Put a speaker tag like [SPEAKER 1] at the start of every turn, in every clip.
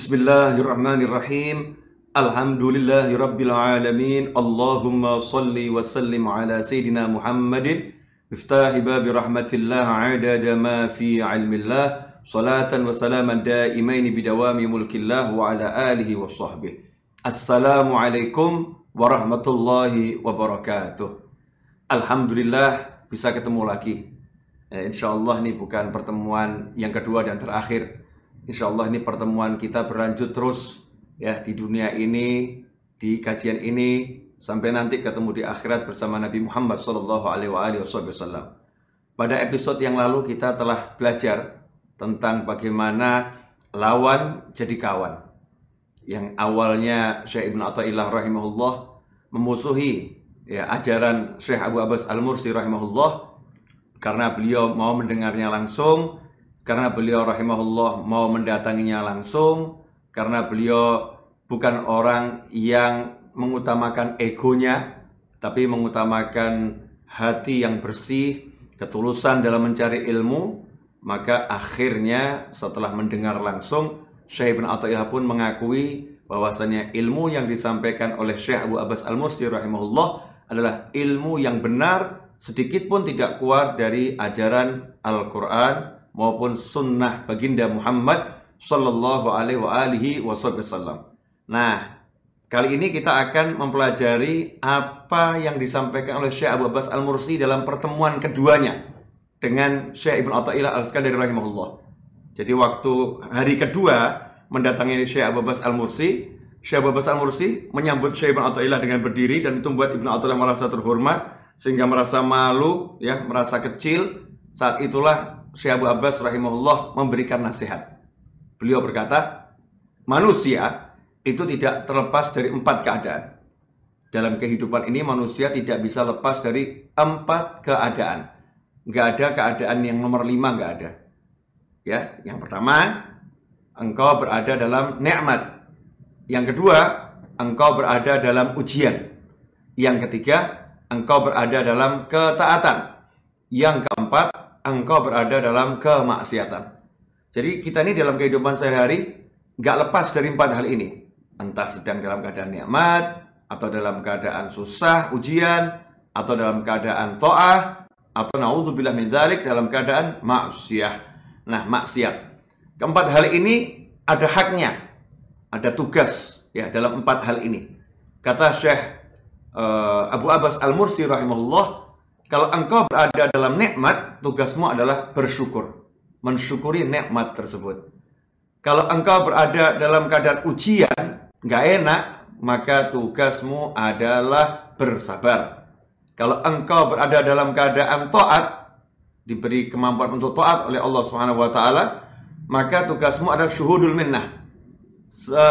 [SPEAKER 1] Bismillahirrahmanirrahim. Alhamdulillahirabbil alamin. Allahumma salli wa sallim ala sayyidina Muhammadin miftahi babi rahmatillah adada ma fi ilmillah. Salatan wa salaman daimain bidawami mulkillah wa ala alihi wa sahbihi. Assalamualaikum warahmatullahi wabarakatuh. Alhamdulillah bisa ketemu lagi. Eh, insya Allah ini bukan pertemuan yang kedua dan terakhir Insya Allah ini pertemuan kita berlanjut terus ya di dunia ini, di kajian ini sampai nanti ketemu di akhirat bersama Nabi Muhammad Shallallahu Alaihi Wasallam. Pada episode yang lalu kita telah belajar tentang bagaimana lawan jadi kawan. Yang awalnya Syekh Ibn Atta'illah rahimahullah memusuhi ya, ajaran Syekh Abu Abbas Al-Mursi rahimahullah karena beliau mau mendengarnya langsung karena beliau rahimahullah mau mendatanginya langsung karena beliau bukan orang yang mengutamakan egonya tapi mengutamakan hati yang bersih ketulusan dalam mencari ilmu. Maka akhirnya setelah mendengar langsung Syekh bin Athaillah pun mengakui bahwasanya ilmu yang disampaikan oleh Syekh Abu Abbas Al-Musti rahimahullah adalah ilmu yang benar sedikit pun tidak keluar dari ajaran Al-Qur'an maupun sunnah baginda Muhammad Sallallahu Alaihi Wasallam. Nah, kali ini kita akan mempelajari apa yang disampaikan oleh Syekh Abu Abbas Al Mursi dalam pertemuan keduanya dengan Syekh Ibn Atta'illah Al Skandari rahimahullah. Jadi waktu hari kedua mendatangi Syekh Abu Abbas Al Mursi, Syekh Abu Abbas Al Mursi menyambut Syekh Ibn Atta'illah dengan berdiri dan itu membuat Ibn Atta'illah merasa terhormat sehingga merasa malu, ya, merasa kecil. Saat itulah Syekh Abu Abbas rahimahullah memberikan nasihat. Beliau berkata, manusia itu tidak terlepas dari empat keadaan. Dalam kehidupan ini manusia tidak bisa lepas dari empat keadaan. Nggak ada keadaan yang nomor lima, nggak ada. Ya, yang pertama, engkau berada dalam nikmat. Yang kedua, engkau berada dalam ujian. Yang ketiga, engkau berada dalam ketaatan. Yang keempat, engkau berada dalam kemaksiatan. Jadi kita ini dalam kehidupan sehari-hari nggak lepas dari empat hal ini. Entah sedang dalam keadaan nikmat, atau dalam keadaan susah, ujian, atau dalam keadaan to'ah, atau naudzubillah min dzalik dalam keadaan maksiat. Nah, maksiat. Keempat hal ini ada haknya, ada tugas ya dalam empat hal ini. Kata Syekh uh, Abu Abbas Al-Mursi rahimahullah, kalau engkau berada dalam nikmat, tugasmu adalah bersyukur. Mensyukuri nikmat tersebut. Kalau engkau berada dalam keadaan ujian, nggak enak, maka tugasmu adalah bersabar. Kalau engkau berada dalam keadaan taat, diberi kemampuan untuk taat oleh Allah Subhanahu wa taala, maka tugasmu adalah syuhudul minnah.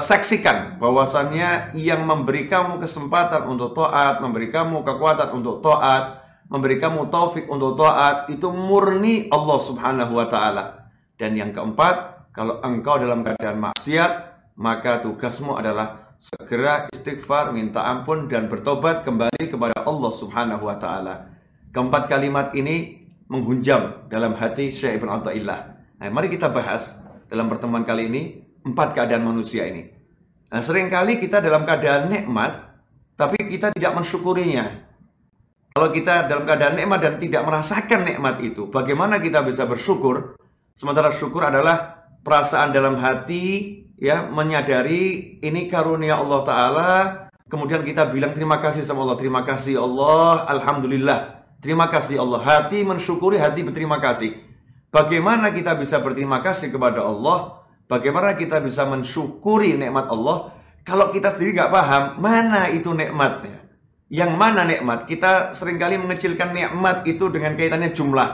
[SPEAKER 1] Saksikan bahwasannya yang memberi kamu kesempatan untuk taat, memberi kamu kekuatan untuk taat, memberi kamu taufik untuk taat itu murni Allah Subhanahu wa taala. Dan yang keempat, kalau engkau dalam keadaan maksiat, maka tugasmu adalah segera istighfar, minta ampun dan bertobat kembali kepada Allah Subhanahu wa taala. Keempat kalimat ini menghunjam dalam hati Syekh Ibn Atta'illah. Nah, mari kita bahas dalam pertemuan kali ini empat keadaan manusia ini. Nah, sering kali kita dalam keadaan nikmat, tapi kita tidak mensyukurinya. Kalau kita dalam keadaan nikmat dan tidak merasakan nikmat itu, bagaimana kita bisa bersyukur? Sementara syukur adalah perasaan dalam hati ya menyadari ini karunia Allah taala, kemudian kita bilang terima kasih sama Allah, terima kasih Allah, alhamdulillah. Terima kasih Allah. Hati mensyukuri, hati berterima kasih. Bagaimana kita bisa berterima kasih kepada Allah? Bagaimana kita bisa mensyukuri nikmat Allah? Kalau kita sendiri nggak paham mana itu nikmatnya, yang mana nikmat? Kita sering kali mengecilkan nikmat itu dengan kaitannya jumlah.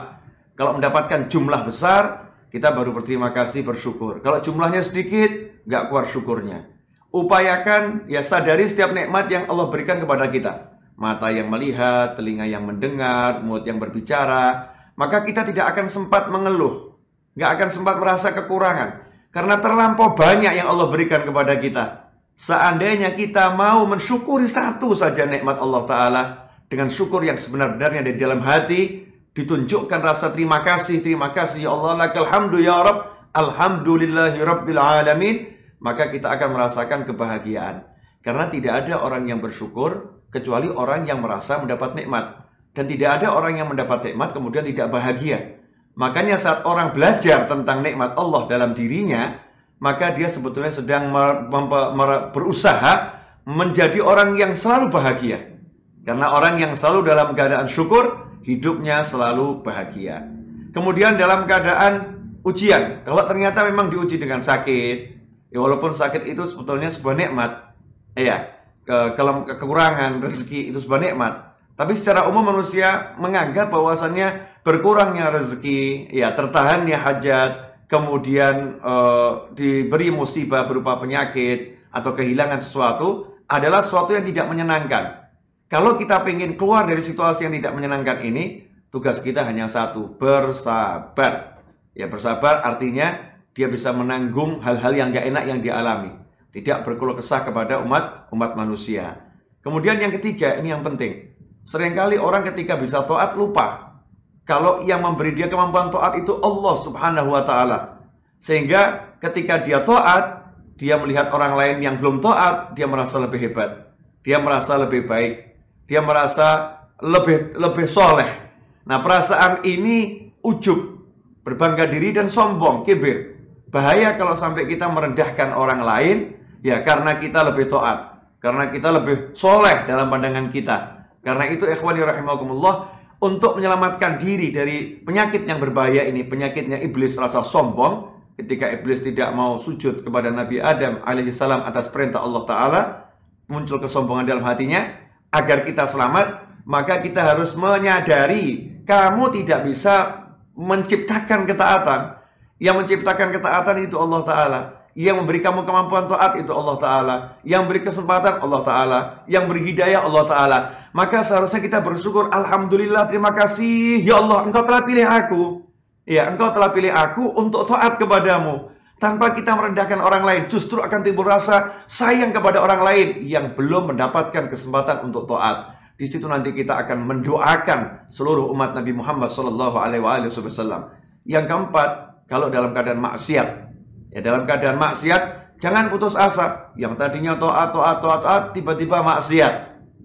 [SPEAKER 1] Kalau mendapatkan jumlah besar, kita baru berterima kasih, bersyukur. Kalau jumlahnya sedikit, nggak keluar syukurnya. Upayakan, ya sadari setiap nikmat yang Allah berikan kepada kita. Mata yang melihat, telinga yang mendengar, mulut yang berbicara. Maka kita tidak akan sempat mengeluh. Nggak akan sempat merasa kekurangan. Karena terlampau banyak yang Allah berikan kepada kita. Seandainya kita mau mensyukuri satu saja nikmat Allah Ta'ala dengan syukur yang sebenar-benarnya dari dalam hati, ditunjukkan rasa terima kasih, terima kasih ya Allah, lakal ya Rabb, alhamdulillahi rabbil alamin. maka kita akan merasakan kebahagiaan. Karena tidak ada orang yang bersyukur kecuali orang yang merasa mendapat nikmat. Dan tidak ada orang yang mendapat nikmat kemudian tidak bahagia. Makanya saat orang belajar tentang nikmat Allah dalam dirinya, maka dia sebetulnya sedang berusaha menjadi orang yang selalu bahagia. Karena orang yang selalu dalam keadaan syukur, hidupnya selalu bahagia. Kemudian dalam keadaan ujian, kalau ternyata memang diuji dengan sakit, ya walaupun sakit itu sebetulnya sebuah nikmat, ya ke, ke kekurangan rezeki itu sebuah nikmat. Tapi secara umum manusia menganggap bahwasannya berkurangnya rezeki, ya tertahannya hajat, kemudian e, diberi musibah berupa penyakit atau kehilangan sesuatu adalah sesuatu yang tidak menyenangkan. Kalau kita ingin keluar dari situasi yang tidak menyenangkan ini, tugas kita hanya satu, bersabar. Ya bersabar artinya dia bisa menanggung hal-hal yang gak enak yang dialami. Tidak berkeluh kesah kepada umat umat manusia. Kemudian yang ketiga, ini yang penting. Seringkali orang ketika bisa taat lupa. Kalau yang memberi dia kemampuan taat itu Allah subhanahu wa ta'ala. Sehingga ketika dia taat, dia melihat orang lain yang belum taat, dia merasa lebih hebat. Dia merasa lebih baik. Dia merasa lebih lebih soleh. Nah perasaan ini ujub, berbangga diri dan sombong, kibir. Bahaya kalau sampai kita merendahkan orang lain, ya karena kita lebih taat. Karena kita lebih soleh dalam pandangan kita. Karena itu ikhwani rahimakumullah untuk menyelamatkan diri dari penyakit yang berbahaya ini, penyakitnya iblis rasa sombong ketika iblis tidak mau sujud kepada Nabi Adam alaihissalam atas perintah Allah taala, muncul kesombongan dalam hatinya agar kita selamat, maka kita harus menyadari kamu tidak bisa menciptakan ketaatan. Yang menciptakan ketaatan itu Allah taala. Yang memberi kamu kemampuan taat itu Allah Ta'ala. Yang beri kesempatan Allah Ta'ala. Yang beri hidayah Allah Ta'ala. Maka seharusnya kita bersyukur. Alhamdulillah terima kasih. Ya Allah engkau telah pilih aku. Ya engkau telah pilih aku untuk taat kepadamu. Tanpa kita merendahkan orang lain. Justru akan timbul rasa sayang kepada orang lain. Yang belum mendapatkan kesempatan untuk taat. Di situ nanti kita akan mendoakan seluruh umat Nabi Muhammad Wasallam. Yang keempat, kalau dalam keadaan maksiat, Ya dalam keadaan maksiat jangan putus asa. Yang tadinya taat taat taat taat tiba-tiba maksiat.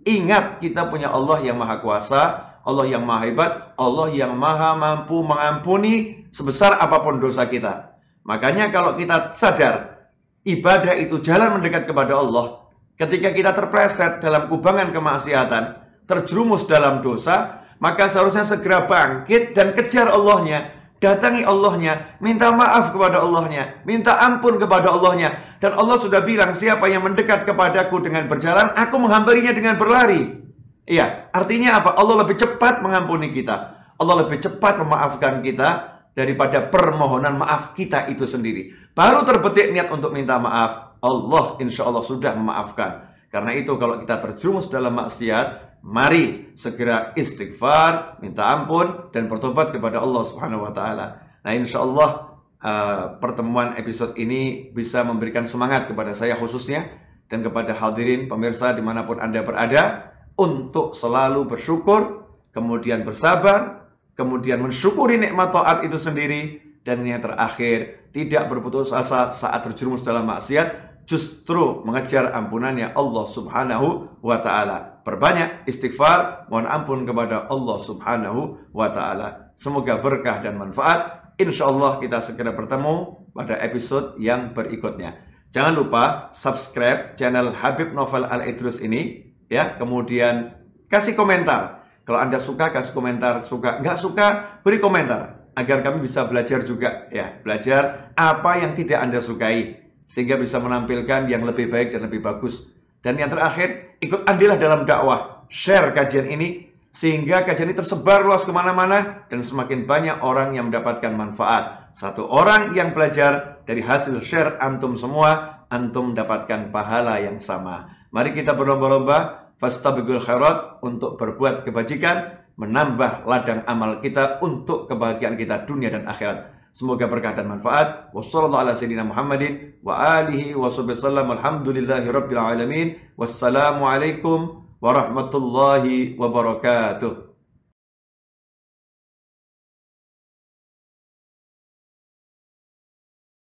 [SPEAKER 1] Ingat kita punya Allah yang maha kuasa, Allah yang maha hebat, Allah yang maha mampu mengampuni sebesar apa pun dosa kita. Makanya kalau kita sadar ibadah itu jalan mendekat kepada Allah, ketika kita terpleset dalam kubangan kemaksiatan, terjerumus dalam dosa, maka seharusnya segera bangkit dan kejar Allahnya datangi Allahnya, minta maaf kepada Allahnya, minta ampun kepada Allahnya. Dan Allah sudah bilang, siapa yang mendekat kepadaku dengan berjalan, aku menghampirinya dengan berlari. Iya, artinya apa? Allah lebih cepat mengampuni kita. Allah lebih cepat memaafkan kita daripada permohonan maaf kita itu sendiri. Baru terbetik niat untuk minta maaf, Allah insya Allah sudah memaafkan. Karena itu kalau kita terjerumus dalam maksiat, Mari segera istighfar, minta ampun dan bertobat kepada Allah Subhanahu wa taala. Nah, insya Allah uh, pertemuan episode ini bisa memberikan semangat kepada saya khususnya dan kepada hadirin pemirsa di mana pun Anda berada untuk selalu bersyukur, kemudian bersabar, kemudian mensyukuri nikmat taat itu sendiri dan yang terakhir tidak berputus asa saat terjerumus dalam maksiat justru mengejar ampunannya Allah Subhanahu wa taala. Perbanyak istighfar, mohon ampun kepada Allah Subhanahu wa taala. Semoga berkah dan manfaat. Insya Allah kita segera bertemu pada episode yang berikutnya. Jangan lupa subscribe channel Habib Novel Al Idrus ini ya. Kemudian kasih komentar. Kalau Anda suka kasih komentar, suka nggak suka beri komentar agar kami bisa belajar juga ya, belajar apa yang tidak Anda sukai sehingga bisa menampilkan yang lebih baik dan lebih bagus. Dan yang terakhir, ikut andilah dalam dakwah. Share kajian ini sehingga kajian ini tersebar luas ke mana-mana dan semakin banyak orang yang mendapatkan manfaat. Satu orang yang belajar dari hasil share antum semua, antum mendapatkan pahala yang sama. Mari kita berlomba-lomba, fastabigul khairat untuk berbuat kebajikan, menambah ladang amal kita untuk kebahagiaan kita dunia dan akhirat. Semoga berkah dan manfaat. Wassalamualaikum warahmatullahi wabarakatuh.